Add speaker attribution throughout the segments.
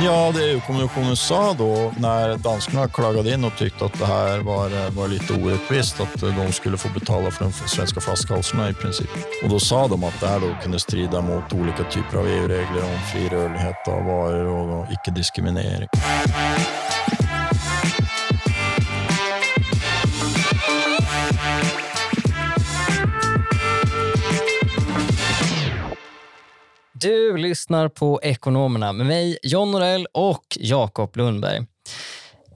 Speaker 1: Ja, det EU-kommissionen sa då när danskarna klagade in och tyckte att det här var, eh, var lite orättvist, att eh, de skulle få betala för de svenska flaskhalsarna i princip. Och då sa de att det här då kunde strida mot olika typer av EU-regler om fri rörlighet av varor och icke-diskriminering.
Speaker 2: Du lyssnar på Ekonomerna med mig, John Norell och Jakob Lundberg.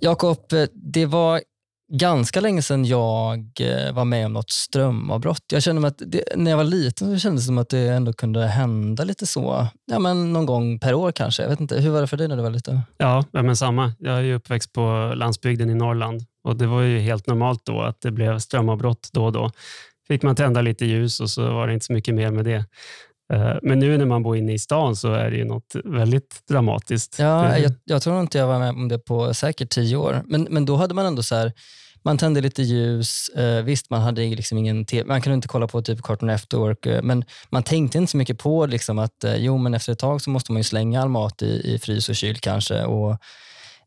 Speaker 2: Jakob, eh, det var ganska länge sedan jag eh, var med om något strömavbrott. Jag kände att det, när jag var liten så kändes det som att det ändå kunde hända lite så. Ja, men någon gång per år kanske. Jag vet inte, hur var det för dig när du var liten?
Speaker 3: Ja, men samma. Jag är ju uppväxt på landsbygden i Norrland och det var ju helt normalt då att det blev strömavbrott då och då. Fick man tända lite ljus och så var det inte så mycket mer med det. Eh, men nu när man bor inne i stan så är det ju något väldigt dramatiskt.
Speaker 2: Ja, jag, jag tror inte jag var med om det på säkert tio år. Men, men då hade man ändå så här, man tände lite ljus. Eh, visst, man hade liksom ingen TV, man kunde inte kolla på typ Cartoon Afterwork, eh, men man tänkte inte så mycket på liksom att eh, jo, men efter ett tag så måste man ju slänga all mat i, i frys och kyl kanske. Och,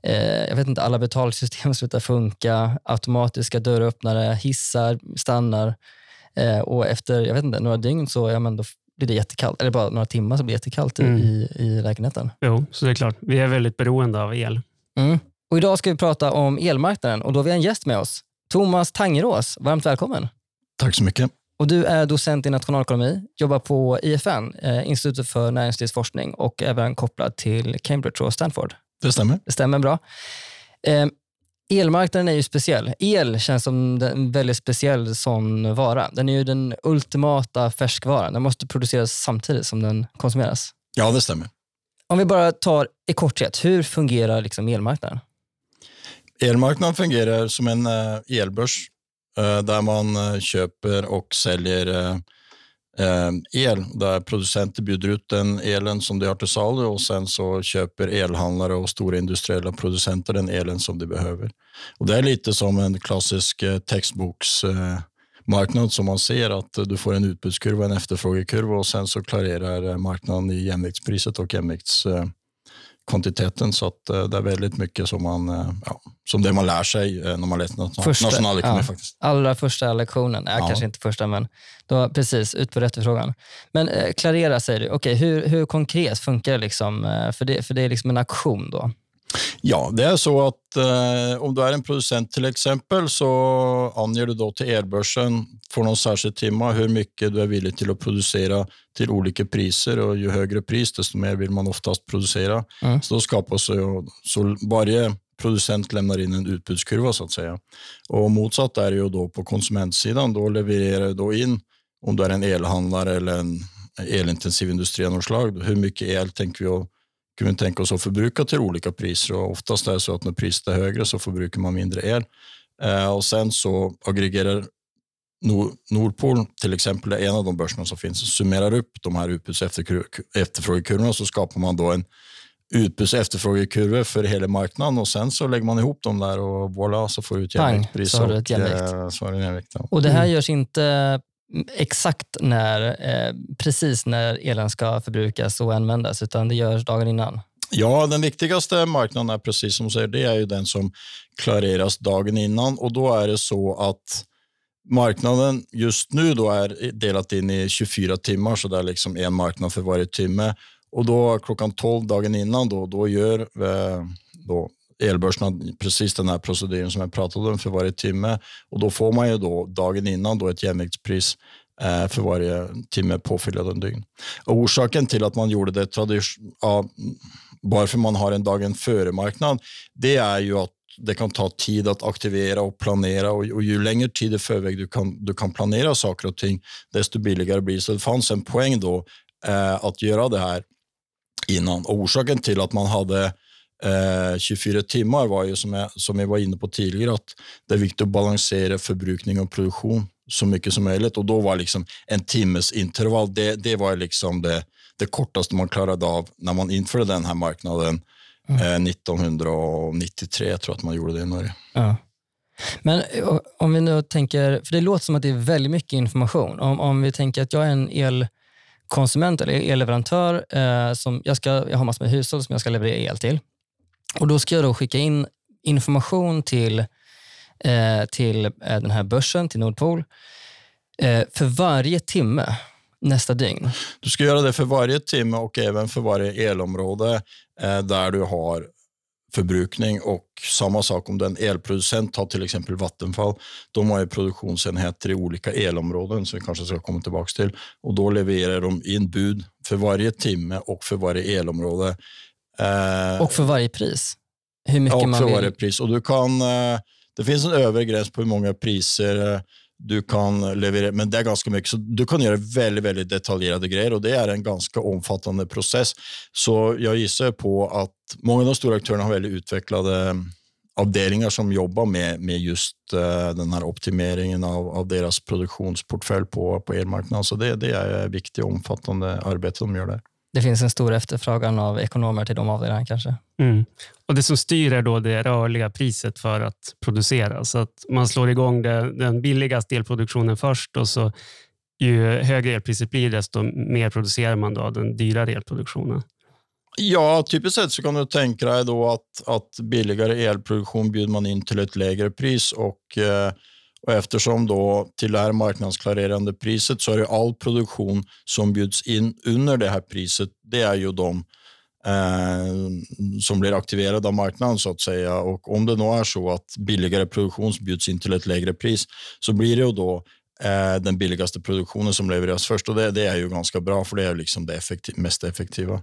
Speaker 2: eh, jag vet inte, alla betalsystem slutar funka, automatiska dörröppnare, hissar stannar. Eh, och efter jag vet inte, några dygn så ja, men då blir det jättekallt, eller bara några timmar så blir det jättekallt mm. i, i lägenheten.
Speaker 3: Jo, så det är klart. Vi är väldigt beroende av el.
Speaker 2: Mm. Och idag ska vi prata om elmarknaden och då har vi en gäst med oss. Thomas Tangerås, varmt välkommen.
Speaker 1: Tack så mycket.
Speaker 2: Och du är docent i nationalekonomi, jobbar på IFN, eh, Institutet för näringslivsforskning och även kopplad till Cambridge och Stanford.
Speaker 1: Det stämmer.
Speaker 2: Det stämmer bra. Eh, Elmarknaden är ju speciell. El känns som en väldigt speciell sån vara. Den är ju den ultimata färskvaran. Den måste produceras samtidigt som den konsumeras.
Speaker 1: Ja, det stämmer.
Speaker 2: Om vi bara tar i korthet, hur fungerar liksom elmarknaden?
Speaker 1: Elmarknaden fungerar som en eh, elbörs eh, där man eh, köper och säljer Ehm, el där producenter bjuder ut den elen som de har till salu och sen så köper elhandlare och stora industriella producenter den elen som de behöver. Och Det är lite som en klassisk eh, textboksmarknad eh, som man ser att du får en utbudskurva en efterfrågekurva och sen så klarerar eh, marknaden i jämviktspriset och jämvikts kvantiteten så att eh, det är väldigt mycket som, man, eh, ja, som det man lär sig eh, när man läser nationalekonomi. Ja, faktiskt.
Speaker 2: Allra första lektionen, ja, ja. kanske inte första, men då, precis, ut på efterfrågan. Men eh, klarera säger du, okay, hur, hur konkret funkar det? Liksom, för, det för det är liksom en aktion då?
Speaker 1: Ja, det är så att eh, om du är en producent till exempel så anger du då till elbörsen för någon särskild timme hur mycket du är villig till att producera till olika priser och ju högre pris desto mer vill man oftast producera. Mm. Så då skapas så, så varje producent lämnar in en utbudskurva så att säga. Och motsatt är ju då på konsumentsidan. Då levererar du då in om du är en elhandlare eller en elintensiv industri av något slag. Hur mycket el tänker vi att kan vi tänka oss att förbruka till olika priser och oftast är det så att när priset är högre så förbrukar man mindre el. Eh, och sen så aggregerar Nordpol till exempel är en av de börserna som finns, summerar upp de här utbuds efterfrågekurvorna så skapar man då en utbuds efterfrågekurva för hela marknaden och sen så lägger man ihop dem där och voilà så får du ett jämvikt pris.
Speaker 2: Så har du ett jämvikt.
Speaker 1: Och, ja.
Speaker 2: och det här görs inte exakt när, eh, precis när elen ska förbrukas och användas, utan det görs dagen innan?
Speaker 1: Ja, den viktigaste marknaden är precis som du säger, det är ju den som klareras dagen innan och då är det så att marknaden just nu då är delat in i 24 timmar, så det är liksom en marknad för varje timme. Och då klockan 12 dagen innan då, då gör eh, då elbörserna precis den här proceduren som jag pratade om för varje timme och då får man ju då dagen innan då ett jämviktspris eh, för varje timme påfyllnad dygn. Och orsaken till att man gjorde det ja, varför man har en dagen före-marknad, det är ju att det kan ta tid att aktivera och planera och, och ju längre tid i förväg du kan, du kan planera saker och ting, desto billigare blir det. Så det fanns en poäng då eh, att göra det här innan. Och orsaken till att man hade eh, 24 timmar var ju, som jag, som jag var inne på tidigare, att det är viktigt att balansera förbrukning och produktion så mycket som möjligt. Och då var liksom en timmes intervall, det, det var liksom det, det kortaste man klarade av när man införde den här marknaden mm. eh, 1993. Jag tror att man gjorde det i Norge.
Speaker 2: Ja. Men om vi nu tänker, för det låter som att det är väldigt mycket information. Om, om vi tänker att jag är en el konsument eller elleverantör. Eh, som jag, ska, jag har massor med hushåll som jag ska leverera el till. Och Då ska jag då skicka in information till, eh, till eh, den här börsen, till Nordpol, eh, för varje timme nästa dygn.
Speaker 1: Du ska göra det för varje timme och även för varje elområde eh, där du har förbrukning och samma sak om den elproducent Ta till exempel Vattenfall. De har ju produktionsenheter i olika elområden som vi kanske ska komma tillbaka till och då levererar de in bud för varje timme och för varje elområde.
Speaker 2: Eh, och för varje pris? Hur mycket
Speaker 1: ja,
Speaker 2: man
Speaker 1: för
Speaker 2: vill...
Speaker 1: varje pris. Och du kan, eh, det finns en övre gräns på hur många priser eh, du kan leverera, men det är ganska mycket. Så du kan göra väldigt, väldigt detaljerade grejer och det är en ganska omfattande process. Så jag gissar på att många av de stora aktörerna har väldigt utvecklade avdelningar som jobbar med, med just uh, den här optimeringen av, av deras produktionsportfölj på, på elmarknaden. Så det, det är viktigt och omfattande arbete de gör där.
Speaker 2: Det finns en stor efterfrågan av ekonomer till de avdelningarna kanske?
Speaker 3: Mm. Och Det som styr är då det rörliga priset för att producera. Så att man slår igång det, den billigaste elproduktionen först och så ju högre elpriset blir desto mer producerar man då den dyrare elproduktionen.
Speaker 1: Ja, typiskt sett så kan du tänka dig då att, att billigare elproduktion bjuder man in till ett lägre pris och, eh, och eftersom då till det här marknadsklarerande priset så är det all produktion som bjuds in under det här priset, det är ju de eh, som blir aktiverade av marknaden så att säga. Och om det nu är så att billigare produktion bjuds in till ett lägre pris så blir det ju då eh, den billigaste produktionen som levereras först och det, det är ju ganska bra för det är liksom det effektiv, mest effektiva.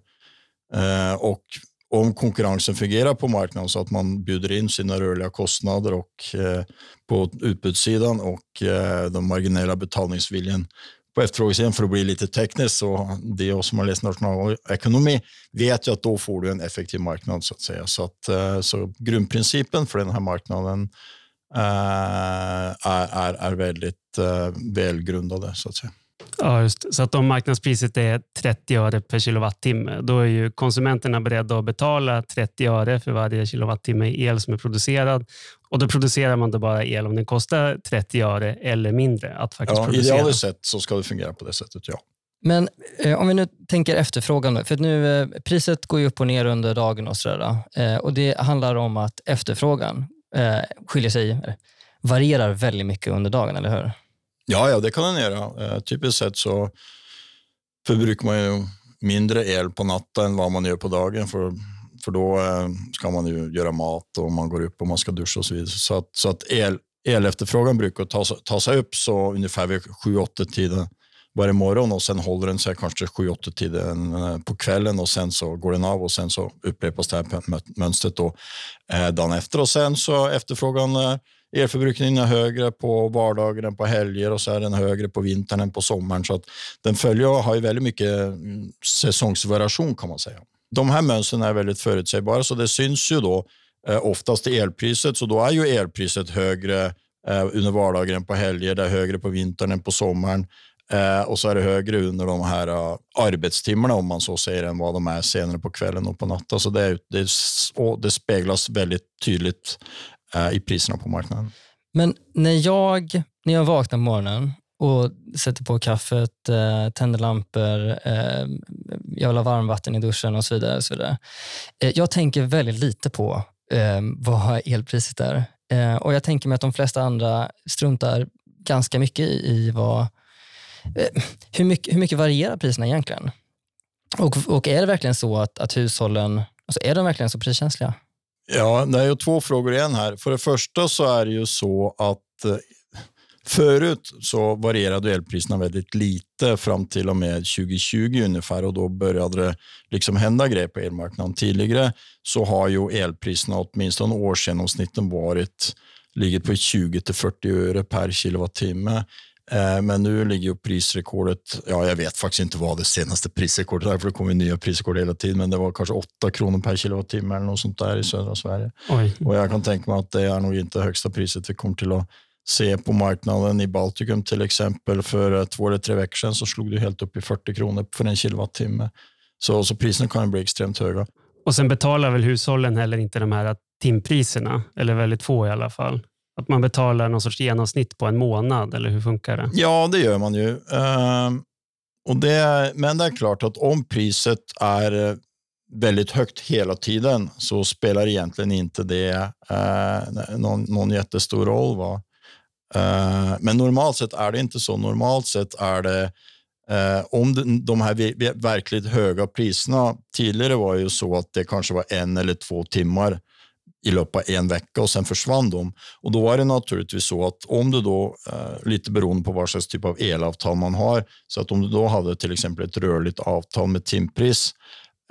Speaker 1: Eh, och om konkurrensen fungerar på marknaden så att man bjuder in sina rörliga kostnader och eh, på utbudssidan och eh, den marginella betalningsviljan på efterfrågesidan för att bli lite tekniskt så det som har läst nationalekonomi vet ju att då får du en effektiv marknad så att säga. Så, att, eh, så grundprincipen för den här marknaden eh, är, är, är väldigt eh, välgrundade så att säga.
Speaker 3: Ja, just Så att om marknadspriset är 30 öre per kilowattimme, då är ju konsumenterna beredda att betala 30 öre för varje kilowattimme el som är producerad. Och Då producerar man då bara el om den kostar 30 öre eller mindre att faktiskt
Speaker 1: ja,
Speaker 3: producera.
Speaker 1: Idealiskt sett så ska det fungera på det sättet, ja.
Speaker 2: Men eh, om vi nu tänker efterfrågan, för nu, eh, priset går ju upp och ner under dagen och sådär. Eh, och det handlar om att efterfrågan eh, skiljer sig, varierar väldigt mycket under dagen, eller hur?
Speaker 1: Ja, ja det kan den göra. Eh, typiskt sett så förbrukar man ju mindre el på natten än vad man gör på dagen. För, för då eh, ska man ju göra mat och man går upp och man ska duscha och så vidare. Så att, så att el, elefterfrågan brukar ta, ta sig upp så ungefär vid 7-8 tiden varje morgon och sen håller den sig kanske 7-8 tiden eh, på kvällen och sen så går den av och sen så upprepas det här mönstret då, eh, dagen efter och sen så efterfrågan eh, Elförbrukningen är högre på vardagar än på helger och så är den högre på vintern än på sommaren. Så att den följer har ju väldigt mycket mm, säsongsvariation kan man säga. De här mönstren är väldigt förutsägbara så det syns ju då eh, oftast i elpriset. Så då är ju elpriset högre eh, under vardagar än på helger, det är högre på vintern än på sommaren. Eh, och så är det högre under de här arbetstimmarna om man så säger än vad de är senare på kvällen och på natten. Så det, det, det speglas väldigt tydligt Eh, i priserna på marknaden.
Speaker 2: Men när jag, när jag vaknar på morgonen och sätter på kaffet, eh, tänder lampor, eh, jag vill ha varmvatten i duschen och så vidare. Och så vidare. Eh, jag tänker väldigt lite på eh, vad elpriset är. Eh, och Jag tänker mig att de flesta andra struntar ganska mycket i, i vad, eh, hur, mycket, hur mycket varierar priserna egentligen? Och, och är det verkligen så att, att hushållen, alltså är de verkligen så priskänsliga?
Speaker 1: Ja, det är ju två frågor igen här. För det första så är det ju så att eh, Förut så varierade elpriserna väldigt lite fram till och med 2020 ungefär och då började det liksom hända grejer på elmarknaden. Tidigare så har ju elpriserna åtminstone årsgenomsnitten varit ligger på 20 till 40 öre per kilowattimme. Eh, men nu ligger prisrekordet, ja jag vet faktiskt inte vad det senaste prisrekordet är, för det kommer nya prisrekord hela tiden, men det var kanske 8 kronor per kilowattimme eller något sånt där i södra Sverige. Oj. Och jag kan tänka mig att det är nog inte högsta priset vi kommer till att se på marknaden. I Baltikum till exempel, för två eller tre veckor sedan så slog det helt upp i 40 kronor för en kilowattimme. Så, så priserna kan bli extremt höga.
Speaker 3: Och sen betalar väl hushållen heller inte de här timpriserna, eller väldigt få i alla fall? Att man betalar någon sorts genomsnitt på en månad, eller hur funkar det?
Speaker 1: Ja, det gör man ju. Uh, och det, men det är klart att om priset är eh, väldigt högt hela tiden så spelar egentligen inte det eh, någon, någon jättestor roll. Va? Ehm, men normalt sett är det inte så. Normalt sett är det eh, om de, de här verkligt höga priserna, tidigare var ju så att det kanske var en eller två timmar i loppet av en vecka och sen försvann de. Och då är det naturligtvis så att om du då, eh, lite beroende på vad slags typ av elavtal man har, så att om du då hade till exempel ett rörligt avtal med timpris,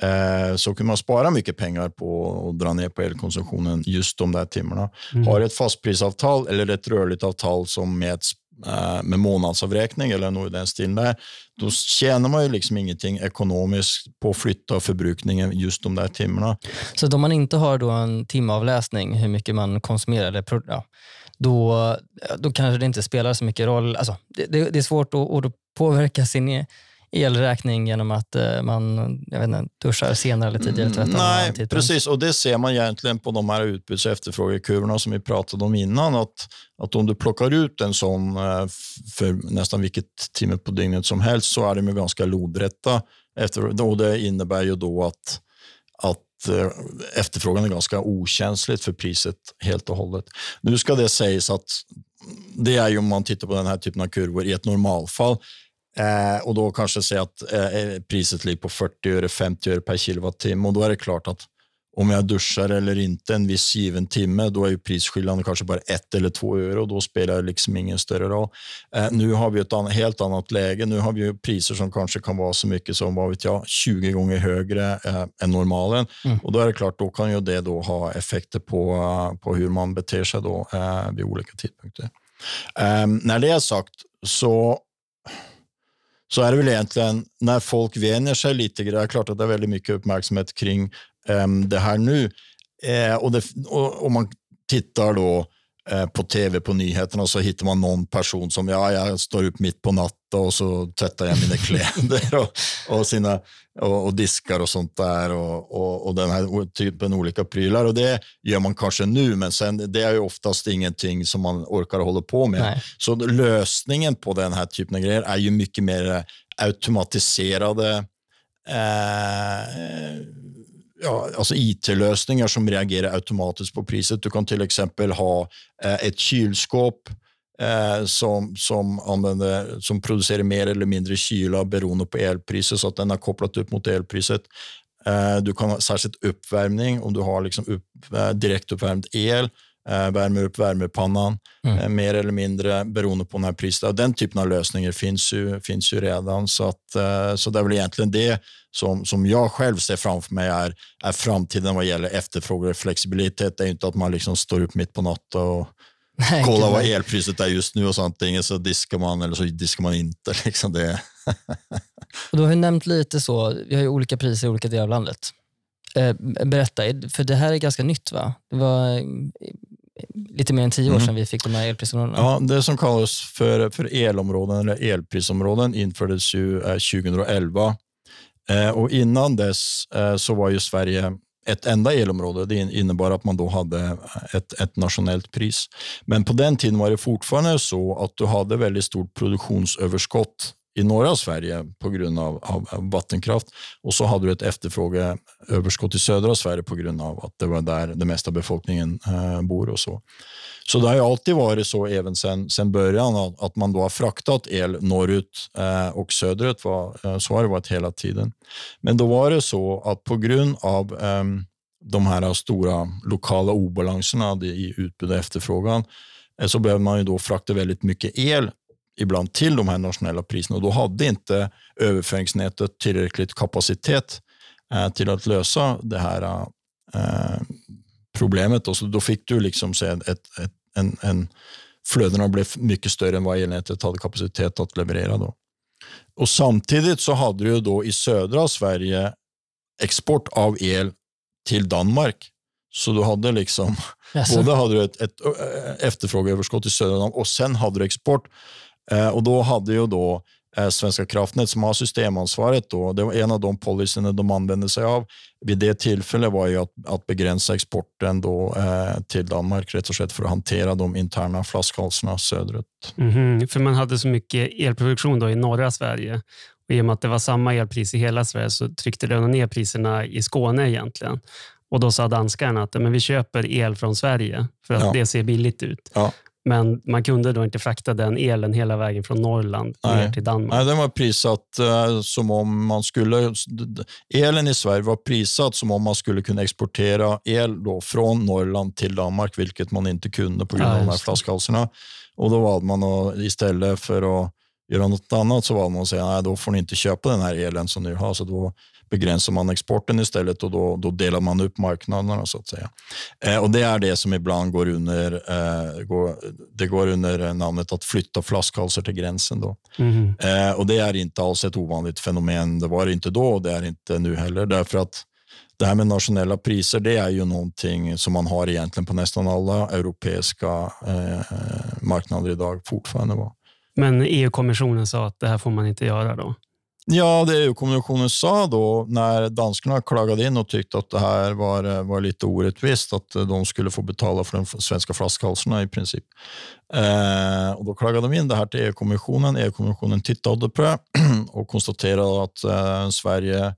Speaker 1: eh, så kan man spara mycket pengar på att dra ner på elkonsumtionen just de där timmarna. Mm. Har ett fastprisavtal eller ett rörligt avtal som mäts Eh, med månadsavräkning eller något i den stilen där, då tjänar man ju liksom ingenting ekonomiskt på att flytta förbrukningen just de där timmarna.
Speaker 2: Så om man inte har då en timavläsning hur mycket man konsumerar, eller, ja, då, då kanske det inte spelar så mycket roll. Alltså, det, det, det är svårt att, att påverka sin e- elräkning genom att uh, man jag vet inte, duschar senare eller tidigare.
Speaker 1: Tvättar Nej, precis. Och det ser man egentligen på de här utbuds och efterfrågekurvorna som vi pratade om innan. Att, att om du plockar ut en sån uh, för nästan vilket timme på dygnet som helst så är de ganska lodrätta. Efter, och det innebär ju då att, att uh, efterfrågan är ganska okänsligt för priset helt och hållet. Nu ska det sägas att det är ju om man tittar på den här typen av kurvor i ett normalfall Eh, och då kanske säga att eh, priset ligger på 40 öre, 50 öre per kilowattimme och då är det klart att om jag duschar eller inte en viss given timme, då är ju prisskillnaden kanske bara ett eller två öre och då spelar det liksom ingen större roll. Eh, nu har vi ett an helt annat läge. Nu har vi priser som kanske kan vara så mycket som vad vet jag, 20 gånger högre eh, än normalen. Mm. Och då är det klart, då kan ju det då ha effekter på, på hur man beter sig då, eh, vid olika tidpunkter. Eh, när det är sagt så så är det väl egentligen när folk vänjer sig lite Det är klart att det är väldigt mycket uppmärksamhet kring um, det här nu. Eh, och, det, och Om man tittar då eh, på tv på nyheterna så hittar man någon person som ja, jag står upp mitt på natten och så tvättar jag mina kläder och, och, sina, och, och, diskar och sånt där och, och, och den här typen av olika prylar. Och det gör man kanske nu, men sen, det är ju oftast ingenting som man orkar hålla på med. Nej. Så lösningen på den här typen av grejer är ju mycket mer automatiserade eh, ja, alltså IT-lösningar som reagerar automatiskt på priset. Du kan till exempel ha eh, ett kylskåp eh, som, som, använder, som producerar mer eller mindre kyla beroende på elpriset så att den har kopplat upp mot elpriset. Eh, du kan ha särskilt uppvärmning om du har liksom upp, eh, direktuppvärmd el eh, värmer upp värmepannan mm. eh, mer eller mindre beroende på den här priset. Den typen av lösningar finns ju, finns ju redan. Så, att, eh, så det är väl egentligen det som, som jag själv ser framför mig är, är framtiden vad gäller efterfrågan och flexibilitet. Det är inte att man liksom står upp mitt på natten och Nej, kollar vad elpriset är just nu och så antingen så diskar man eller så diskar man inte. Liksom det.
Speaker 2: och du har ju nämnt lite så, vi har ju olika priser i olika delar av landet. Eh, berätta, för det här är ganska nytt va? Det var lite mer än tio år mm. sedan vi fick de här elprisområdena.
Speaker 1: Ja, det som kallas för, för elområden eller elprisområden infördes ju eh, 2011. Eh, och innan dess eh, så var ju Sverige ett enda elområde. Det innebar att man då hade ett, ett nationellt pris. Men på den tiden var det fortfarande så att du hade väldigt stort produktionsöverskott i norra Sverige på grund av, av, vattenkraft. Och så hade du ett efterfrågeöverskott i södra Sverige på grund av att det var där den mesta befolkningen eh, bor. och Så Så det har alltid varit så, även sen, sen början, att, att man då har fraktat el norrut eh, och söderut. Var, eh, så har det varit hela tiden. Men då var det så att på grund av eh, de här stora lokala obalanserna i utbud och efterfrågan eh, så behöver man ju då frakta väldigt mycket el ibland till de här nationella priserna och då hade inte överföringsnätet tillräckligt kapacitet eh, till att lösa det här eh, problemet. Och så då fick du liksom se ett, ett, en, en flödena blev mycket större än vad elnätet hade kapacitet att leverera. Då. Och samtidigt så hade du då i södra Sverige export av el till Danmark. Så du hade liksom, yes. både hade du ett, ett eh, efterfrågeöverskott i södra Danmark och sen hade du export och då hade ju då eh, Svenska kraftnät som har systemansvaret. Då, det var en av de policyerna de använde sig av vid det tillfället var ju att, att begränsa exporten då, eh, till Danmark rätt och slett för att hantera de interna flaskhalsarna söderut.
Speaker 3: Mm -hmm. För man hade så mycket elproduktion då i norra Sverige Och I och med att det var samma elpris i hela Sverige så tryckte det ner priserna i Skåne egentligen. Och Då sa danskarna att men vi köper el från Sverige för att
Speaker 1: Ja.
Speaker 3: det ser billigt ut.
Speaker 1: Ja.
Speaker 3: Men man kunde då inte frakta den elen hela vägen från Norrland
Speaker 1: Nej.
Speaker 3: ner till Danmark.
Speaker 1: Nej, den var prissatt eh, som om man skulle... Elen i Sverige var prissatt som om man skulle kunna exportera el då från Norrland till Danmark, vilket man inte kunde på grund
Speaker 3: Ja,
Speaker 1: av de här flaskhalsarna. Och då valde man att, istället för att göra något annat så valde man att säga nej, då får ni inte köpa den här elen som ni har. Så då begränsar man exporten istället och då, då delar man upp marknaderna så att säga. Eh, och Det är det som ibland går under, eh, går, det går under namnet att flytta flaskhalsar till gränsen. Då.
Speaker 3: Mhm.
Speaker 1: Eh, och Det är inte alls ett ovanligt fenomen. Det var det inte då och det är inte nu heller. Därför att det här med nationella priser det är ju någonting som man har egentligen på nästan alla europeiska eh, marknader idag fortfarande. Va?
Speaker 3: Men EU-kommissionen sa att det här får man inte göra då.
Speaker 1: Ja, det EU-kommissionen sa då när danskarna klagade in och tyckte att det här var, var lite orättvist, att de skulle få betala för de svenska flaskhalsarna i princip. Eh, och då klagade de in det här till EU-kommissionen. EU-kommissionen tittade på det och konstaterade att eh, Sverige eh,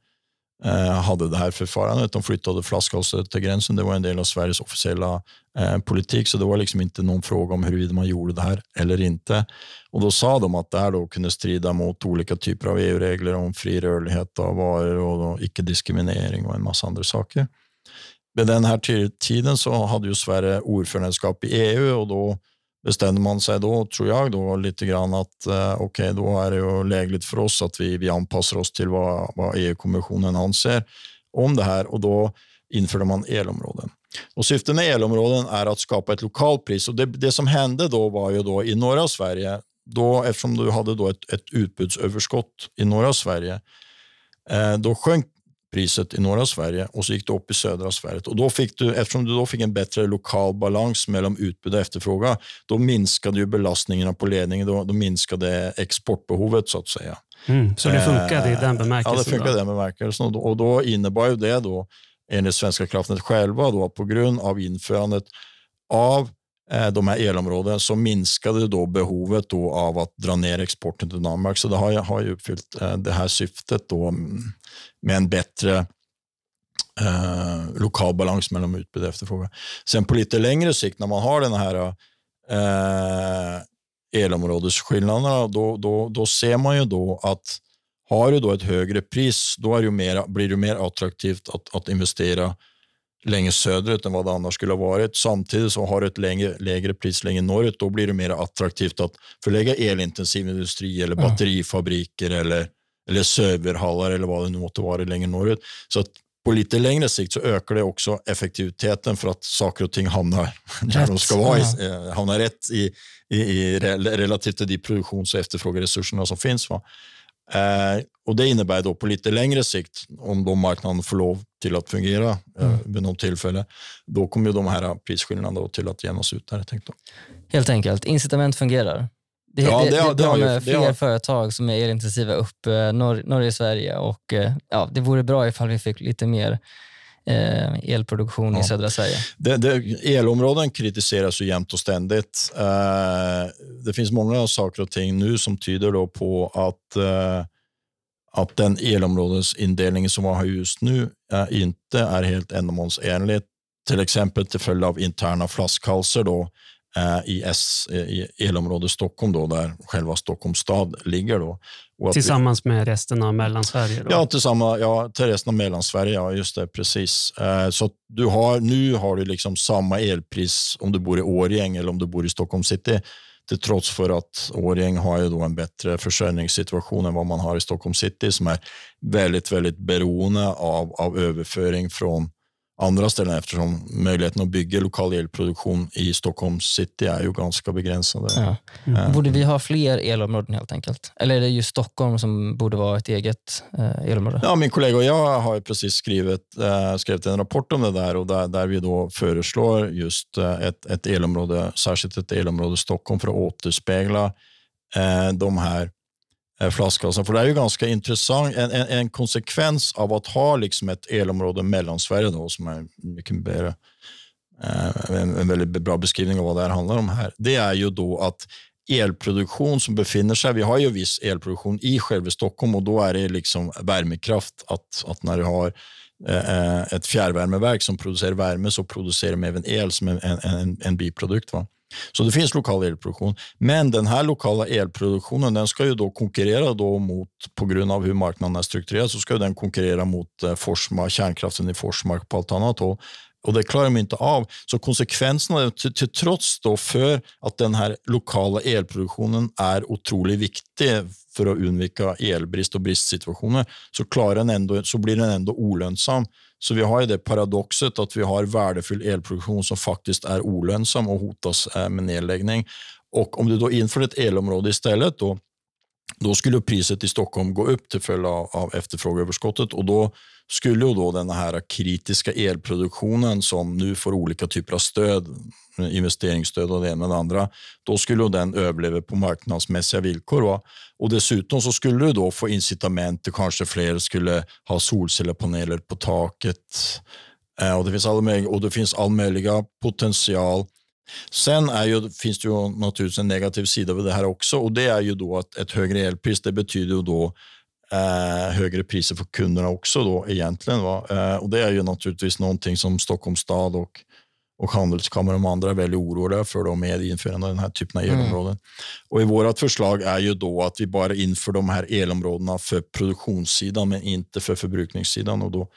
Speaker 1: Eh, hade det här förfarandet. De flyttade flaskhalsar till gränsen. Det var en del av Sveriges officiella eh, politik, så det var liksom inte någon fråga om huruvida man gjorde det här eller inte. Och Då sa de att det här då kunde strida mot olika typer av EU-regler om fri rörlighet av varor och icke-diskriminering och en massa andra saker. Vid den här tiden så hade ju Sverige ordförandeskap i EU och då bestämde man sig då, tror jag, då lite grann att eh, okej, då är det ju lägligt för oss att vi, vi anpassar oss till vad, vad EU-kommissionen anser om det här och då införde man elområden. Och syftet med elområden är att skapa ett lokalpris. Och det, det som hände då var ju då i norra Sverige, då, eftersom du hade då ett, ett utbudsöverskott i norra Sverige, eh, då sjönk priset i norra Sverige och så gick det upp i södra Sverige. Och då fick du, eftersom du då fick en bättre lokal balans mellan utbud och efterfrågan, då minskade ju belastningarna på ledningen, då, då minskade exportbehovet så att säga.
Speaker 3: Mm. Så det funkade i
Speaker 1: Eh,
Speaker 3: den bemärkelsen?
Speaker 1: Ja, det funkade i den bemärkelsen. Och då, och då innebar ju det då, enligt Svenska kraftnät själva, då, på grund av införandet av eh, Eh, de här elområdena så minskade då behovet då av att dra ner exporten till Danmark. Så det har har ju uppfyllt eh, det här syftet då mm, med en bättre eh, lokal balans mellan utbud och efterfrågan. Sen på lite längre sikt när man har den här eh, elområdesskillnaderna, då, då, då ser man ju då att har du då ett högre pris, då är det ju mer, blir det mer attraktivt att, att investera längre söderut än vad det annars skulle ha varit. Samtidigt så har du ett längre, lägre pris längre norrut, då blir det mer attraktivt att förlägga elintensiv industri eller batterifabriker eller, eller serverhallar eller vad det nu måste vara längre norrut. Så att på lite längre sikt så ökar det också effektiviteten för att saker och ting hamnar där de ska vara,
Speaker 2: ja.
Speaker 1: eh, hamnar rätt i, i, i rel- relativt till de produktions och efterfrågeresurserna som finns. Va? Eh, och Det innebär då på lite längre sikt, om då marknaden får lov till att fungera eh,
Speaker 2: Mm.
Speaker 1: vid något tillfälle, då kommer de här prisskillnaderna då till att jämnas ut. Där, tänkte jag.
Speaker 2: Helt enkelt, incitament fungerar. Det,
Speaker 1: Ja,
Speaker 2: det,
Speaker 1: det
Speaker 2: det,
Speaker 1: har-
Speaker 2: det,
Speaker 1: har ju-
Speaker 2: med fler
Speaker 1: har-
Speaker 2: företag som är elintensiva upp eh, norr, norr i Sverige och eh, ja, det vore bra ifall vi fick lite mer eh, elproduktion
Speaker 1: Ja.
Speaker 2: i södra Sverige.
Speaker 1: Det, det, elområden kritiseras ju jämt och ständigt. Eh, det finns många saker och ting nu som tyder då på att, eh, att den elområdesindelning som vi har just nu eh, inte är helt ändamålsenlig. Till exempel till följd av interna flaskhalsar då, i, S, i elområde Stockholm, då, där själva Stockholms stad ligger. Då. Att vi-
Speaker 3: Tillsammans med resten av Mellansverige? Då.
Speaker 1: Ja, tillsammans, ja, till resten av Mellansverige. Ja, just det, precis. Eh, så du har, nu har du liksom samma elpris om du bor i Årjäng eller om du bor i Stockholm city. Till trots för att Årjäng har ju då en bättre försörjningssituation än vad man har i Stockholm city som är väldigt, väldigt beroende av, av överföring från andra ställen eftersom möjligheten att bygga lokal elproduktion i Stockholm city är ju ganska begränsade.
Speaker 2: Ja.
Speaker 1: Eh,
Speaker 2: Borde vi ha fler elområden helt enkelt? Eller är det just Stockholm som borde vara ett eget eh, elområde?
Speaker 1: Ja, min kollega och jag har ju precis skrivit, eh, skrivit en rapport om det där och där, där vi då föreslår just eh, ett, ett elområde, särskilt ett elområde Stockholm för att återspegla eh, de här Eh, flaskhalsar. För det är ju ganska intressant, en, en, en konsekvens av att ha liksom ett elområde Mellansverige då, som är mycket bättre, eh, en, en väldigt bra beskrivning av vad det här handlar om här. Det är ju då att elproduktion som befinner sig, vi har ju viss elproduktion i själva Stockholm och då är det liksom värmekraft att, att när du har eh, ett fjärrvärmeverk som producerar värme så producerar de även el som en, en, en biprodukt. Va? Så det finns lokal elproduktion. Men den här lokala elproduktionen den ska ju då konkurrera då mot, på grund av hur marknaden är strukturerad, så ska den konkurrera mot eh, Forsmark, kärnkraften i Forsmark på allt annat håll. Och det klarar de inte av. Så konsekvenserna, till, till trots då för att den här lokala elproduktionen är otroligt viktig för att undvika elbrist och bristsituationer, så, klarar den ändå, så blir den ändå olönsam. Så vi har ju det paradoxet att vi har värdefull elproduktion som faktiskt är olönsam och hotas eh, med nedläggning. Och om du då inför ett elområde istället, då, då skulle priset i Stockholm gå upp till följd av, av efterfrågeöverskottet och då skulle ju då den här kritiska elproduktionen som nu får olika typer av stöd, investeringsstöd och det ena och det andra, då skulle den överleva på marknadsmässiga villkor. Va? Och dessutom så skulle du då få incitament till kanske fler skulle ha solcellspaneler på taket. Eh, och det finns all möjliga, och det finns all möjliga potential. Sen är ju, finns det ju naturligtvis en negativ sida av det här också och det är ju då att ett högre elpris det betyder ju då eh, högre priser för kunderna också då egentligen. Va? Eh, och det är ju naturligtvis någonting som Stockholms stad och, och Handelskammaren och andra är väldigt oroliga för då med införande av den här typen av mm. elområden. Mm. Och i vårt förslag är ju då att vi bara inför de här elområdena för produktionssidan men inte för förbrukningssidan och då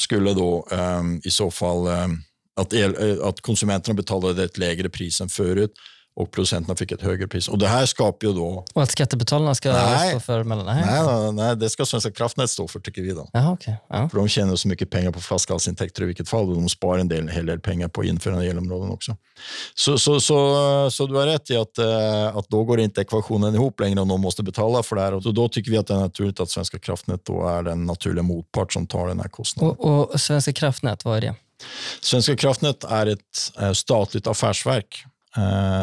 Speaker 1: skulle då eh, i så fall eh, att, el, eh, att konsumenterna betalade ett lägre pris än förut och producenterna fick ett högre pris. Och Det här skapar ju då...
Speaker 2: Och att skattebetalarna ska nej, stå för mellan...
Speaker 1: Nej, nej, nej, det ska Svenska kraftnät stå för tycker vi. Då.
Speaker 2: Aha, okay. ja.
Speaker 1: För de tjänar så mycket pengar på flaskhalsintäkter i vilket fall och de sparar en del, hel del pengar på införande elområden också. Så, så, så, så, du har rätt i att, eh, att då går inte ekvationen ihop längre om de måste betala för det här. Och då tycker vi att det är naturligt att Svenska kraftnät då är den naturliga motpart som tar den här kostnaden.
Speaker 2: Och, och Svenska kraftnät, vad är det?
Speaker 1: Svenska kraftnät är ett eh, statligt affärsverk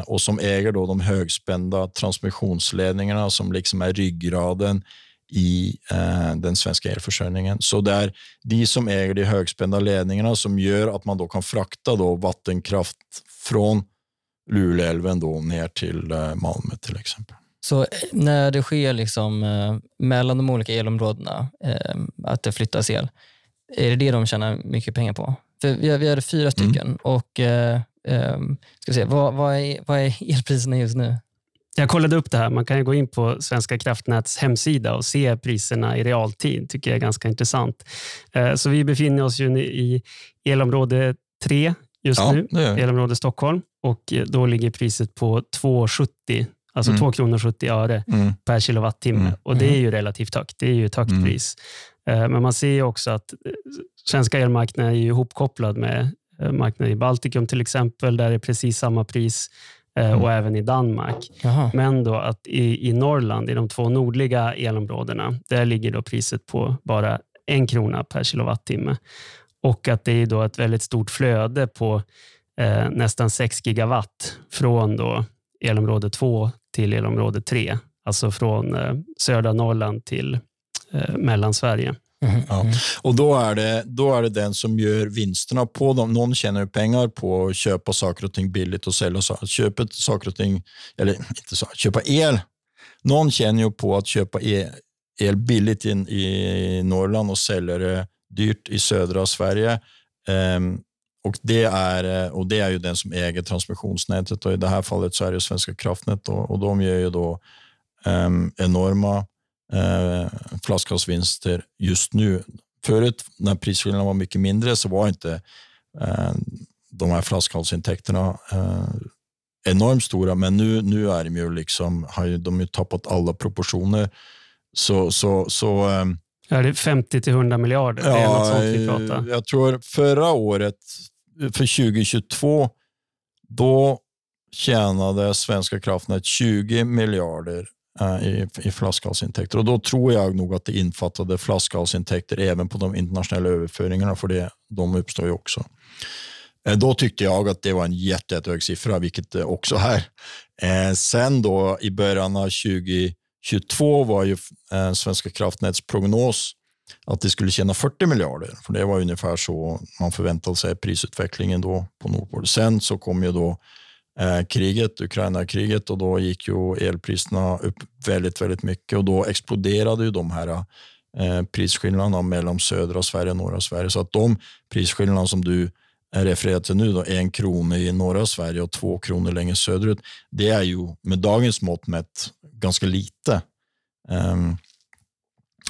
Speaker 1: och som äger då de högspända transmissionsledningarna som liksom är ryggraden i eh, den svenska elförsörjningen. Så det är de som äger de högspända ledningarna som gör att man då kan frakta då vattenkraft från Luleälven då ner till eh, Malmö till exempel.
Speaker 2: Så när det sker liksom, eh, mellan de olika elområdena, eh, att det flyttas el, är det det de tjänar mycket pengar på? För vi, vi hade fyra stycken mm. och eh, Um, ska se, vad, vad, är, vad är elpriserna just nu?
Speaker 3: Jag kollade upp det här. Man kan gå in på Svenska kraftnäts hemsida och se priserna i realtid. tycker jag är ganska intressant. Uh, så vi befinner oss ju i elområde 3 just ja, nu, elområde Stockholm. Och då ligger priset på 2,70 Alltså mm. 2 kronor 70 öre mm. per kilowattimme. Mm. Och Det är mm. ju relativt högt. Det är ju ett högt mm. pris. Uh, men man ser också att eh, svenska elmarknaden är ihopkopplad med Eh, marknaden i Baltikum till exempel, där det är precis samma pris eh, mm. och även i Danmark. Jaha. Men då att i, i Norrland, i de två nordliga elområdena, där ligger då priset på bara en krona per kilowattimme. Och att det är då ett väldigt stort flöde på eh, nästan 6 gigawatt från då elområde 2 till elområde 3. Alltså från eh, södra Norrland till eh, Mellansverige.
Speaker 1: Mm, ja. Mm. Och då är, det, då är det den som gör vinsterna på dem. Någon tjänar pengar på att köpa saker och ting billigt och sälja köpa saker och ting, eller inte så, köpa el. Någon tjänar ju på att köpa el, el billigt in, i Norrland och sälja det dyrt i södra Sverige. Um, och det, är, och det är ju den som äger transmissionsnätet och i det här fallet så är det Svenska kraftnät och, och de gör ju då um, enorma eh, flaskhalsvinster just nu. Förut när prisskillnaden var mycket mindre så var inte eh, de här flaskhalsintäkterna eh, enormt stora, men nu, nu är de ju liksom, har ju, de ju tappat alla proportioner. Så, så, så, eh,
Speaker 3: är det 50 till 100 miljarder? Ja, det är något sånt vi pratar.
Speaker 1: Jag tror förra året, för 2022, då tjänade Svenska kraftnät 20 miljarder Eh, Eh, i, i flaskhalsintäkter. Och då tror jag nog att det infattade flaskhalsintäkter även på de internationella överföringarna, för det, de uppstår ju också. Eh, då tyckte jag att det var en jättehög siffra, vilket det också är. Eh, sen då i början av 2022 var ju Svenska kraftnäts prognos att det skulle tjäna 40 miljarder, för det var ungefär så man förväntade sig prisutvecklingen då på Nordpol. Sen så kom ju då Eh, kriget, Ukraina-kriget och då gick ju elpriserna upp väldigt, väldigt mycket och då exploderade ju de här eh, prisskillnaderna mellan södra Sverige och norra Sverige. Så att de prisskillnaderna som du eh, refererar till nu, då, en krona i norra Sverige och två kronor längre söderut, det är ju med dagens mått mätt ganska lite. Um,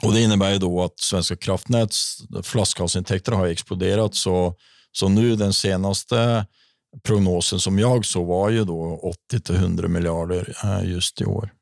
Speaker 1: och Det innebär ju då att Svenska kraftnäts flaskhalsintäkter har exploderat. Så, så nu den senaste prognosen som jag såg var ju då 80 100 miljarder eh, just i år.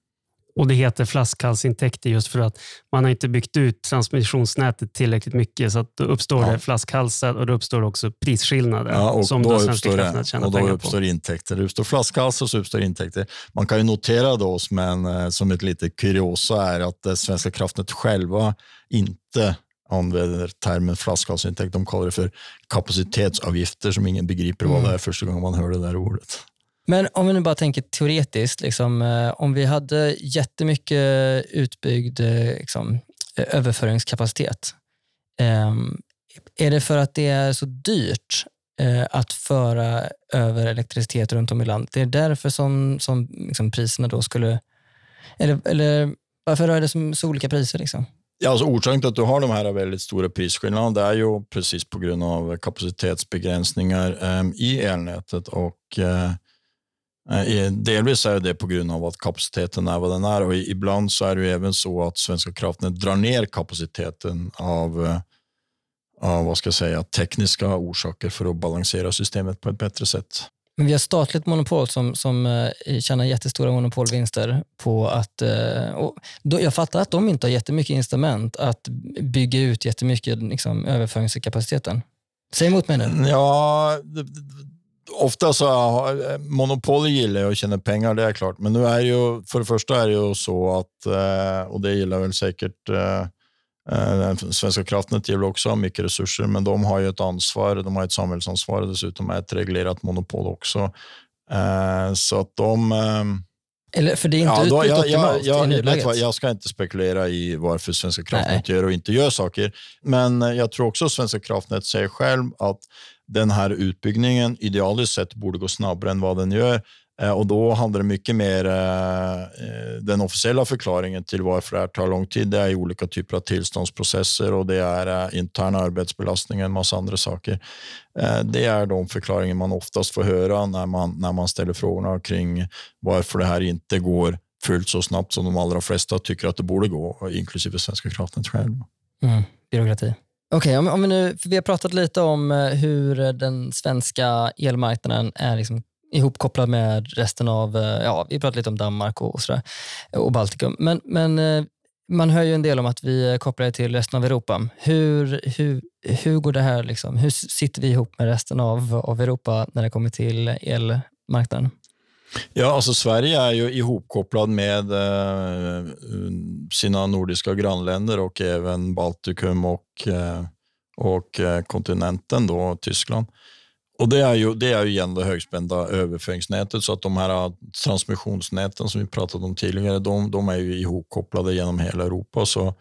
Speaker 3: Och Det heter flaskhalsintäkter just för att man har inte byggt ut transmissionsnätet tillräckligt mycket. Så att då uppstår ja. det flaskhalsar och då uppstår också prisskillnader
Speaker 1: ja, och som då, då kraftnät tjänar och då uppstår på. Intäkter. Det uppstår flaskhalsar och så uppstår intäkter. Man kan ju notera då som, en, eh, som ett litet kuriosa är att eh, Svenska kraftnät själva inte använder termen flaskhalsintäkt. De kallar det för kapacitetsavgifter som ingen begriper vad det är första gången man hör det där ordet.
Speaker 2: Men om vi nu bara tänker teoretiskt, liksom, eh, om vi hade jättemycket utbyggd eh, liksom, överföringskapacitet, eh, är det för att det är så dyrt eh, att föra över elektricitet runt om i landet? Det är därför som, som liksom, priserna då skulle... Eller, eller varför är det så, så olika priser? Liksom?
Speaker 1: Ja, alltså orsaken till att du har de här väldigt stora prisskillnaderna det är ju precis på grund av kapacitetsbegränsningar eh, i elnätet och eh, delvis är det på grund av att kapaciteten är vad den är och ibland så är det även så att Svenska kraftnät drar ner kapaciteten av, eh, av vad ska jag säga, tekniska orsaker för att balansera systemet på ett bättre sätt.
Speaker 2: Men vi har statligt monopol som, som eh, tjänar jättestora monopolvinster på att... Eh, och då, jag fattar att de inte har jättemycket incitament att bygga ut jättemycket liksom, överföringskapaciteten. Säg emot mig nu.
Speaker 1: Mm, ja, ofta så, eh, monopol gillar jag och tjäna pengar, det är klart. Men nu är ju, för det första är det ju så att, eh, och det gillar väl säkert Svenska kraftnät gillar också mycket resurser, men de har ju ett ansvar, de har ett samhällsansvar och dessutom är ett reglerat monopol också. så att de...
Speaker 2: Eller, för det är inte ja, då, jag,
Speaker 1: jag, jag, vad, jag ska inte spekulera i varför Svenska kraftnät gör och inte gör saker, men jag tror också Svenska kraftnät säger själv att den här utbyggningen idealiskt sett borde gå snabbare än vad den gör. Eh, och då handlar det mycket mer eh, eh, den officiella förklaringen till varför det här tar lång tid. Det är olika typer av tillståndsprocesser och det är interna arbetsbelastningar och en massa andra saker. Det är de förklaringar man oftast får höra när man, när man ställer frågorna kring varför det här inte går fullt så snabbt som de allra flesta tycker att det borde gå, inklusive Svenska kraftnät själva.
Speaker 2: Mm, byråkrati. Okej, okay, om, om vi nu, vi har pratat lite om hur den svenska elmarknaden är liksom ihopkopplad med resten av, eh, ja, vi pratade lite om Danmark och, och, sådär, och Baltikum. Men, men eh, man hör ju en del om att vi är kopplade till resten av Europa. Hur, hur, hur går det här? Liksom? Hur sitter vi ihop med resten av, av Europa när det kommer till elmarknaden?
Speaker 1: Ja, alltså Sverige är ju ihopkopplad med eh, sina nordiska grannländer och även Baltikum och, eh, och kontinenten, då, Tyskland. Och Det är ju, det är ju igen det högspända överföringsnätet, så att de här transmissionsnäten som vi pratade om tidigare, de, de är ju ihopkopplade genom hela Europa, så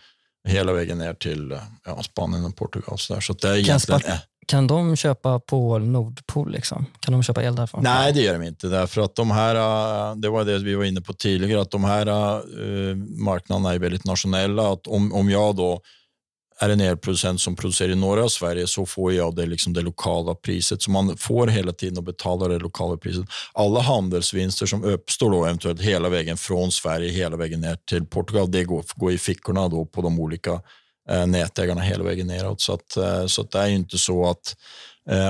Speaker 1: hela vägen ner till ja, Spanien och Portugal. Så, där. så det är egentligen...
Speaker 2: Kan de köpa på Nordpol? Liksom? Kan de köpa el därifrån?
Speaker 1: Nej, det gör de inte. Därför att de här, äh, det var det vi var inne på tidigare, att de här marknaderna är väldigt nationella. Att om, om jag då är en elproducent som producerar i norra Sverige så får jag det, liksom det lokala priset. Så man får hela tiden att betala det lokala priset. Alla handelsvinster som uppstår då eventuellt hela vägen från Sverige hela vägen ner till Portugal, det går, går i fickorna då på de olika Eh, nätägarna hela vägen neråt. Så, att, eh, så att det är inte så att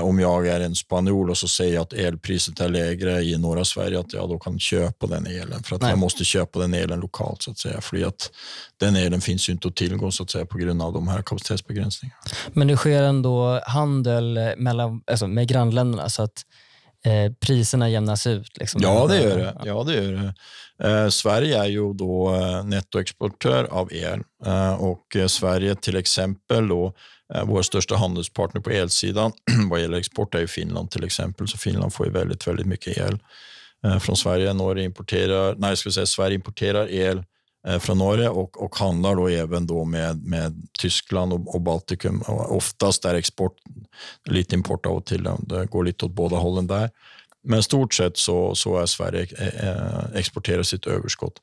Speaker 1: om jag är en spanjor och så säger jag att elpriset är lägre i norra Sverige, att jag då kan köpa den elen. För att Nej. jag måste köpa den elen lokalt, så att säga. För att den elen finns ju inte att tillgå så att säga, på grund av de här kapacitetsbegränsningarna.
Speaker 2: Men det sker ändå handel mellan, alltså med grannländerna, så att eh, priserna jämnas ut? Liksom.
Speaker 1: Ja, det gör det. Ja, det, gör det. Eh, Sverige är ju då eh, nettoexportör av el eh, och eh, Sverige till exempel då, eh, Eh, vår största handelspartner på elsidan vad gäller export är ju Finland till exempel, så Finland får ju väldigt, väldigt mycket el eh, från Sverige. Norge importerar, nej, ska säga, Sverige importerar el eh, från Norge och, och handlar då även då med, med Tyskland och, och Baltikum. Och oftast är export lite import av och till. Det går lite åt båda hållen där. men stort sett så, så är Sverige eh, exporterar sitt överskott.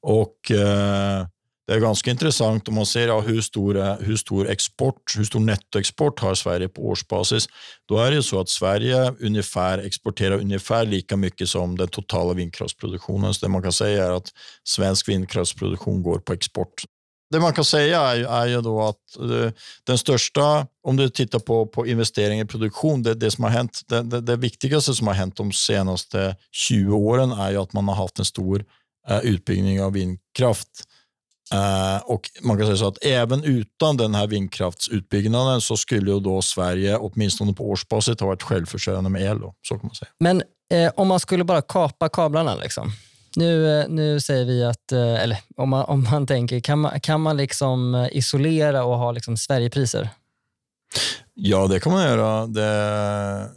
Speaker 1: Och eh, det är ganska intressant om man ser ja, hur, stor, hur stor export, hur stor nettoexport har Sverige på årsbasis. Då är det så att Sverige ungefär exporterar ungefär lika mycket som den totala vindkraftsproduktionen. Så det man kan säga är att svensk vindkraftsproduktion går på export. Det man kan säga är, är ju då att eh, den största, om du tittar på, på investeringar i produktion, det, det som har hänt, det, det, det, viktigaste som har hänt de senaste 20 åren är ju att man har haft en stor eh, utbyggnad av vindkraft. Uh, och man kan säga så att även utan den här vindkraftsutbyggnaden så skulle ju då Sverige åtminstone på årsbasis ha varit självförsörjande med el. Då, så kan man säga.
Speaker 2: Men eh, om man skulle bara kapa kablarna, liksom. nu, eh, nu säger vi att, eh, eller om man, om man tänker, kan man, kan man liksom isolera och ha liksom Sverigepriser?
Speaker 1: Ja, det kan man göra. Det,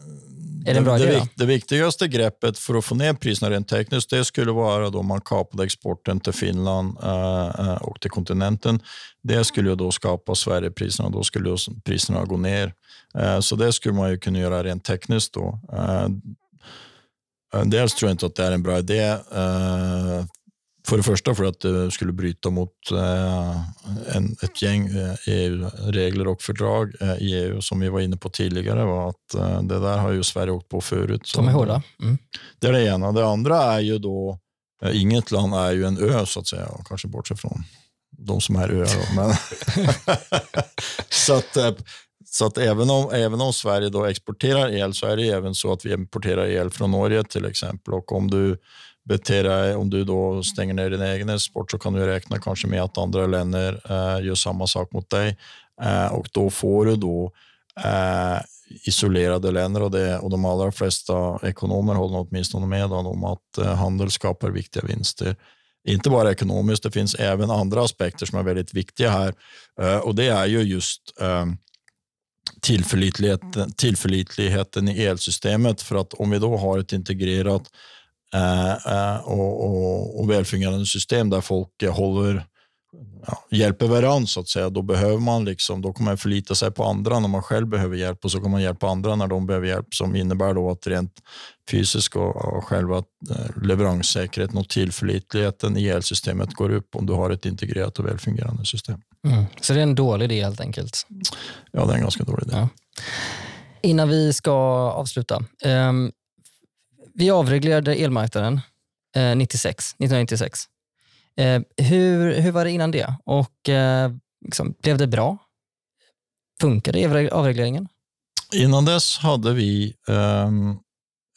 Speaker 2: är det en bra
Speaker 1: det,
Speaker 2: idé?
Speaker 1: Det, det viktigaste greppet för att få ner priserna rent tekniskt, det skulle vara då man kapade exporten till Finland uh, och till kontinenten. Det skulle då skapa Sverigepriserna och då skulle priserna gå ner. Uh, så det skulle man ju kunna göra rent tekniskt då. Uh, dels tror jag inte att det är en bra idé för det första för att det skulle bryta mot eh, en, ett gäng EU-regler eh, och fördrag eh, i EU som vi var inne på tidigare. Var att det där har ju Sverige åkt på förut.
Speaker 2: De är hårda.
Speaker 1: Mm. Det är det ena. Det andra är ju då, inget land är ju en ö så att säga, kanske bortsett från de som är öar. Men så att, så att även om, även om Sverige då exporterar el så är det även så att vi importerar el från Norge till exempel. Och om du bete dig, om du då stänger ner din egen sport så kan du räkna kanske med att andra länder eh, gör samma sak mot dig. Eh, och då får du då eh, isolerade länder och, det, och de allra flesta ekonomer håller åtminstone med om att eh, handel skapar viktiga vinster. Inte bara ekonomiskt, det finns även andra aspekter som är väldigt viktiga här. Eh, och det är ju just eh, tillförlitligheten, tillförlitligheten i elsystemet. För att om vi då har ett integrerat och, och, och välfungerande system där folk håller, ja, hjälper varandra så att säga. Då behöver man liksom, då kommer man förlita sig på andra när man själv behöver hjälp och så kan man hjälpa andra när de behöver hjälp som innebär då att rent fysiskt och, och själva eh, leveranssäkerheten och tillförlitligheten i elsystemet går upp om du har ett integrerat och välfungerande system.
Speaker 2: Mm. Så det är en dålig idé helt enkelt?
Speaker 1: Ja, det är en ganska dålig idé. Ja.
Speaker 2: Innan vi ska avsluta. Um, vi avreglerade elmarknaden eh, 96, 1996. Eh, hur, hur var det innan det? Och eh, liksom, Blev det bra? Funkade avregleringen?
Speaker 1: Innan dess hade vi um,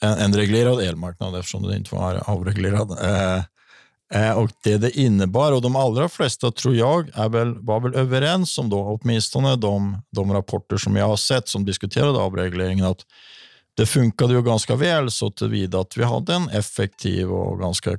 Speaker 1: en, en, reglerad elmarknad eftersom den inte var avreglerad. Uh, och Det det innebar, och de allra flesta tror jag är väl, var väl överens om, då, åtminstone de, de rapporter som jag har sett som diskuterade avregleringen, att det funkade ju ganska väl så tillvida att vi hade en effektiv och ganska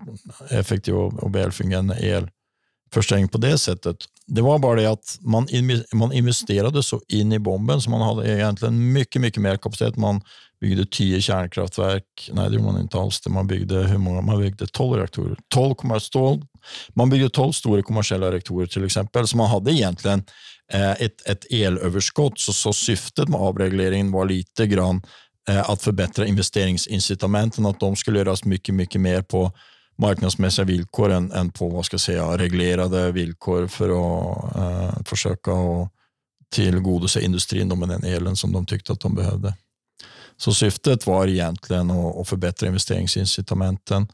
Speaker 1: effektiv och välfungerande elförsörjning på det sättet. Det var bara det att man, man investerade så in i bomben så man hade egentligen mycket, mycket mer kapacitet. Man byggde tio kärnkraftverk. Nej, det gjorde man inte alls. Man byggde hur många? Man byggde 12 reaktorer. 12, 12, man byggde 12 stora kommersiella reaktorer till exempel. Så man hade egentligen eh, ett, ett elöverskott. Så, så syftet med avregleringen var lite grann Eh, att förbättra investeringsincitamenten, att de skulle göras mycket, mycket mer på marknadsmässiga villkor än, än på vad ska jag säga, reglerade villkor för att eh, försöka och tillgodose industrin med den elen som de tyckte att de behövde. Så syftet var egentligen att, att förbättra investeringsincitamenten Eh,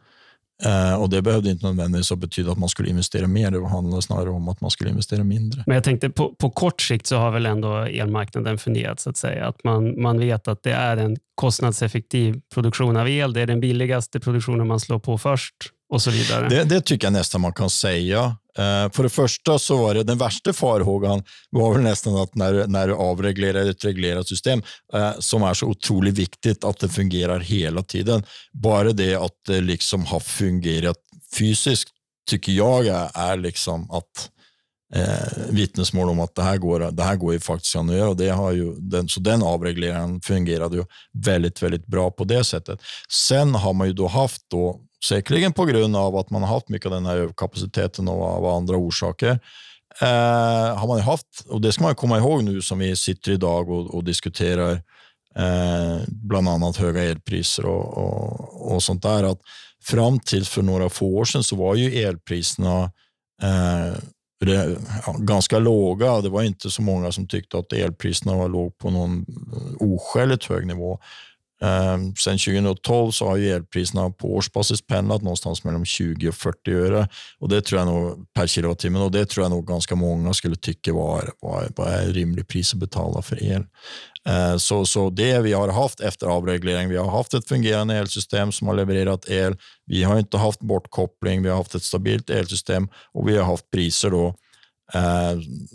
Speaker 1: Eh, och Det behövde inte nödvändigtvis betyda att man skulle investera mer. Det handlade snarare om att man skulle investera mindre.
Speaker 3: Men jag tänkte på, på kort sikt så har väl ändå elmarknaden fungerat så att säga. Att man, man vet att det är en kostnadseffektiv produktion av el. Det är den billigaste produktionen man slår på först och så vidare.
Speaker 1: Det, det tycker jag nästan man kan säga. Eh, för det första så var det den värsta farhågan var väl nästan att när, när du avreglerar ett reglerat system eh, som är så otroligt viktigt att det fungerar hela tiden. Bara det att det liksom har fungerat fysiskt tycker jag är liksom att eh, vittnesmål om att det här går, det här går ju faktiskt att göra. Och det har ju, den, så den avregleringen fungerade ju väldigt, väldigt bra på det sättet. Sen har man ju då haft då Säkerligen på grund av att man har haft mycket av den här överkapaciteten och av andra orsaker. Eh, har man haft, och det ska man komma ihåg nu som vi sitter idag och, och diskuterar eh, bland annat höga elpriser och, och, och, sånt där. Att fram till för några få år sedan så var ju elpriserna eh, det, ja, ganska låga. Det var inte så många som tyckte att elpriserna var låg på någon eh, oskäligt hög nivå. Ehm, sen 2012 så har ju elpriserna på årsbasis pendlat någonstans mellan 20 och 40 öre och det tror jag nog per kilowattimme och det tror jag nog ganska många skulle tycka var, var, var är rimlig pris att betala för el. Ehm, så, så det vi har haft efter avreglering, vi har haft ett fungerande elsystem som har levererat el. Vi har inte haft bortkoppling, vi har haft ett stabilt elsystem och vi har haft priser då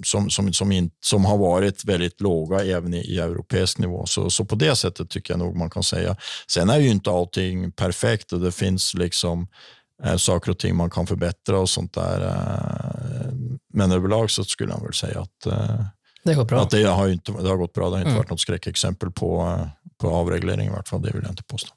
Speaker 1: som, som, som, in, som har varit väldigt låga även i, i europeisk nivå. Så, så på det sättet tycker jag nog man kan säga. Sen är ju inte allting perfekt och det finns liksom eh, saker och ting man kan förbättra och sånt där. Eh, men överlag så skulle jag väl säga att eh,
Speaker 2: det gått bra.
Speaker 1: Att det, har inte, det har gått bra. Det har inte mm. varit något skräckexempel på, eh, på avreglering i vart fall. Det vill jag inte påstå.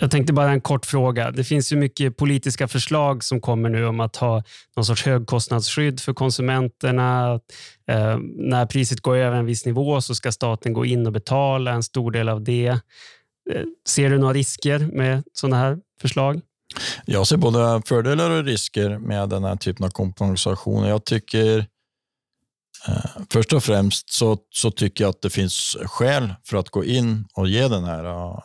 Speaker 3: Jag tänkte bara en kort fråga. Det finns ju mycket politiska förslag som kommer nu om att ha någon sorts högkostnadsskydd för konsumenterna. Eh, när priset går över en viss nivå så ska staten gå in och betala en stor del av det. Eh, ser du några risker med sådana här förslag?
Speaker 1: Jag ser både fördelar och risker med den här typen av kompensation. Jag tycker eh, Först och främst så, så tycker jag att det finns skäl för att gå in och ge den här uh,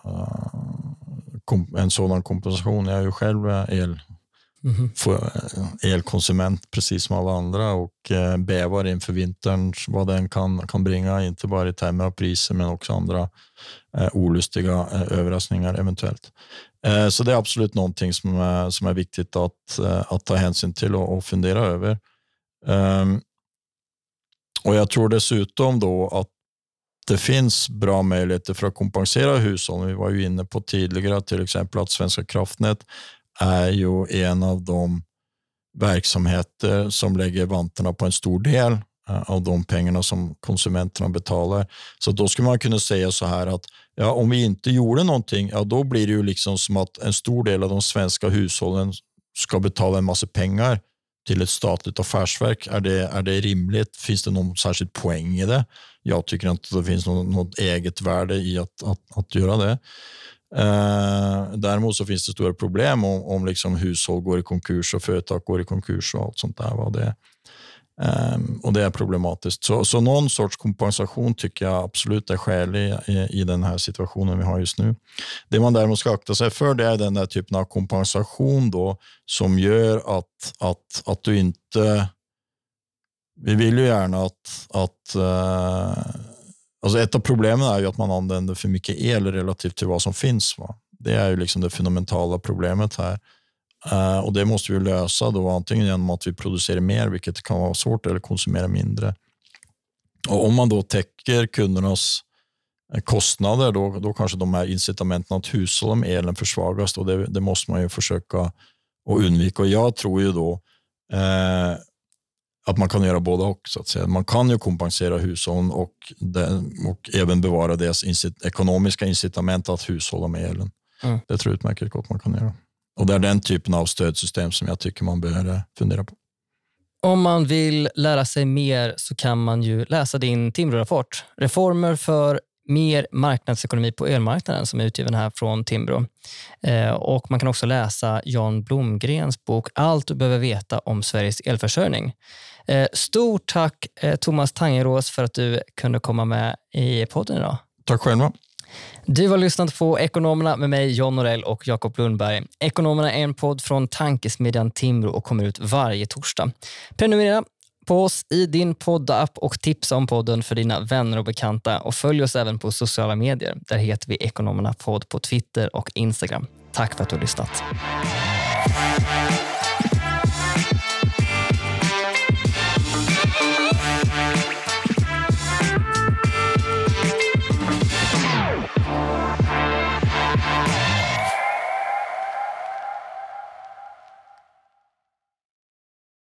Speaker 1: en sådan kompensation. Jag är ju själv el, mm -hmm. elkonsument precis som alla andra och eh, bävar inför vintern vad den kan, kan bringa, inte bara i termer av priser men också andra eh, olustiga eh, överraskningar eventuellt. Eh, så det är absolut någonting som är, som är viktigt att, eh, att ta hänsyn till och, och fundera över. Um, och Jag tror dessutom då att det finns bra möjligheter för att kompensera hushållen. Vi var ju inne på tidigare till exempel att Svenska kraftnät är ju en av de verksamheter som lägger vantarna på en stor del eh, av de pengarna som konsumenterna betalar. Så då skulle man kunna säga så här att ja, om vi inte gjorde någonting, ja, då blir det ju liksom som att en stor del av de svenska hushållen ska betala en massa pengar till ett statligt affärsverk. Är det, är det rimligt? Finns det någon särskild poäng i det? Jag tycker inte det finns något, något eget värde i att, att, att göra det. Eh, däremot så finns det stora problem om, om liksom hushåll går i konkurs och företag går i konkurs och allt sånt där. Vad det, Um, och Det är problematiskt. Så, så någon sorts kompensation tycker jag absolut är skälig i, i, den här situationen vi har just nu. Det man däremot ska akta sig för det är den där typen av kompensation då, som gör att, att, att du inte... Vi vill ju gärna att... att uh, alltså ett av problemen är ju att man använder för mycket el relativt till vad som finns. Va? Det är ju liksom det fundamentala problemet här. Uh, och Det måste vi lösa då antingen genom att vi producerar mer, vilket kan vara svårt, eller konsumerar mindre. Och Om man då täcker kundernas eh, kostnader, då, då kanske de här incitamenten att hushålla med elen försvagas. Och det, det måste man ju försöka att undvika. Och jag tror ju då eh, att man kan göra både och. Så att säga. Man kan ju kompensera hushållen och, det, och även bevara deras incit ekonomiska incitament att hushålla med elen. Mm. Det tror jag är utmärkt gott man kan göra. Och det är den typen av stödsystem som jag tycker man bör eh, fundera på.
Speaker 2: Om man vill lära sig mer så kan man ju läsa din Timbro-rapport. Reformer för mer marknadsekonomi på elmarknaden som är utgiven här från Timbro. Eh, och Man kan också läsa Jan Blomgrens bok Allt du behöver veta om Sveriges elförsörjning. Eh, stort tack Thomas Tangerås för att du kunde komma med i podden idag.
Speaker 1: Tack själva.
Speaker 2: Du har lyssnat på Ekonomerna med mig, John Norell och Jakob Lundberg. Ekonomerna är en podd från tankesmedjan Timbro och kommer ut varje torsdag. Prenumerera på oss i din poddapp och tipsa om podden för dina vänner och bekanta. Och Följ oss även på sociala medier. Där heter vi Ekonomerna podd på Twitter och Instagram. Tack för att du har lyssnat.